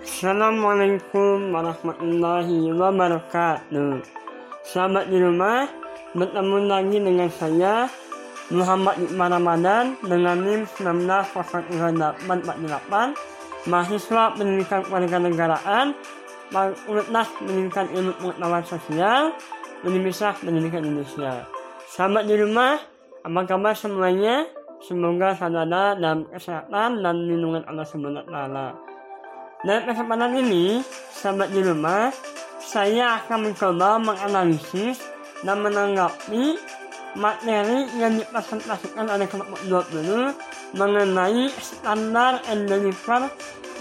Assalamualaikum warahmatullahi wabarakatuh. Sahabat di rumah, bertemu lagi dengan saya Muhammad Iqbal Ramadan dengan NIM 190848 mahasiswa pendidikan kewarganegaraan Fakultas Pendidikan Ilmu Pengetahuan Sosial Universitas Pendidikan Indonesia. Sahabat di rumah, apa kabar semuanya? Semoga saudara dalam kesehatan dan lindungan Allah Subhanahu wa taala. Dalam kesempatan ini, sahabat di rumah, saya akan mencoba menganalisis dan menanggapi materi yang dipresentasikan oleh kelompok 20 mengenai standar and deliver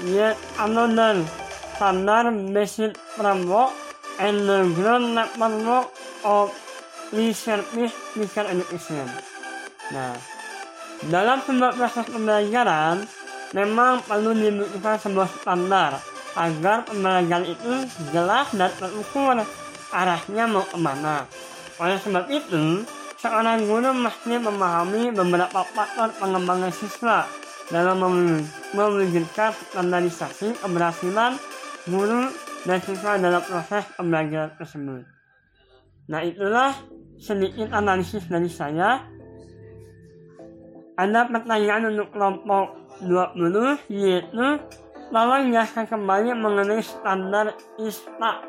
yet another standar basic framework and the ground network of research teacher education. Nah, dalam sebuah proses pembelajaran, memang perlu dibutuhkan sebuah standar agar pembelajaran itu jelas dan terukur arahnya mau ke mana. Oleh sebab itu, seorang guru mesti memahami beberapa faktor pengembangan siswa dalam mewujudkan standarisasi keberhasilan guru dan siswa dalam proses pembelajaran tersebut. Nah itulah sedikit analisis dari saya. Ada pertanyaan untuk kelompok 20 yaitu tolong jelaskan kembali mengenai standar ISPA.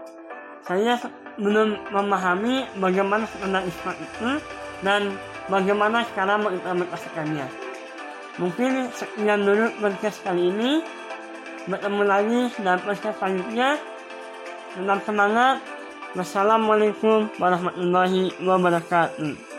Saya belum memahami bagaimana standar ISPA itu dan bagaimana cara mengimplementasikannya. Mungkin sekian dulu podcast kali ini. Bertemu lagi dalam podcast selanjutnya. Tetap semangat. Wassalamualaikum warahmatullahi wabarakatuh.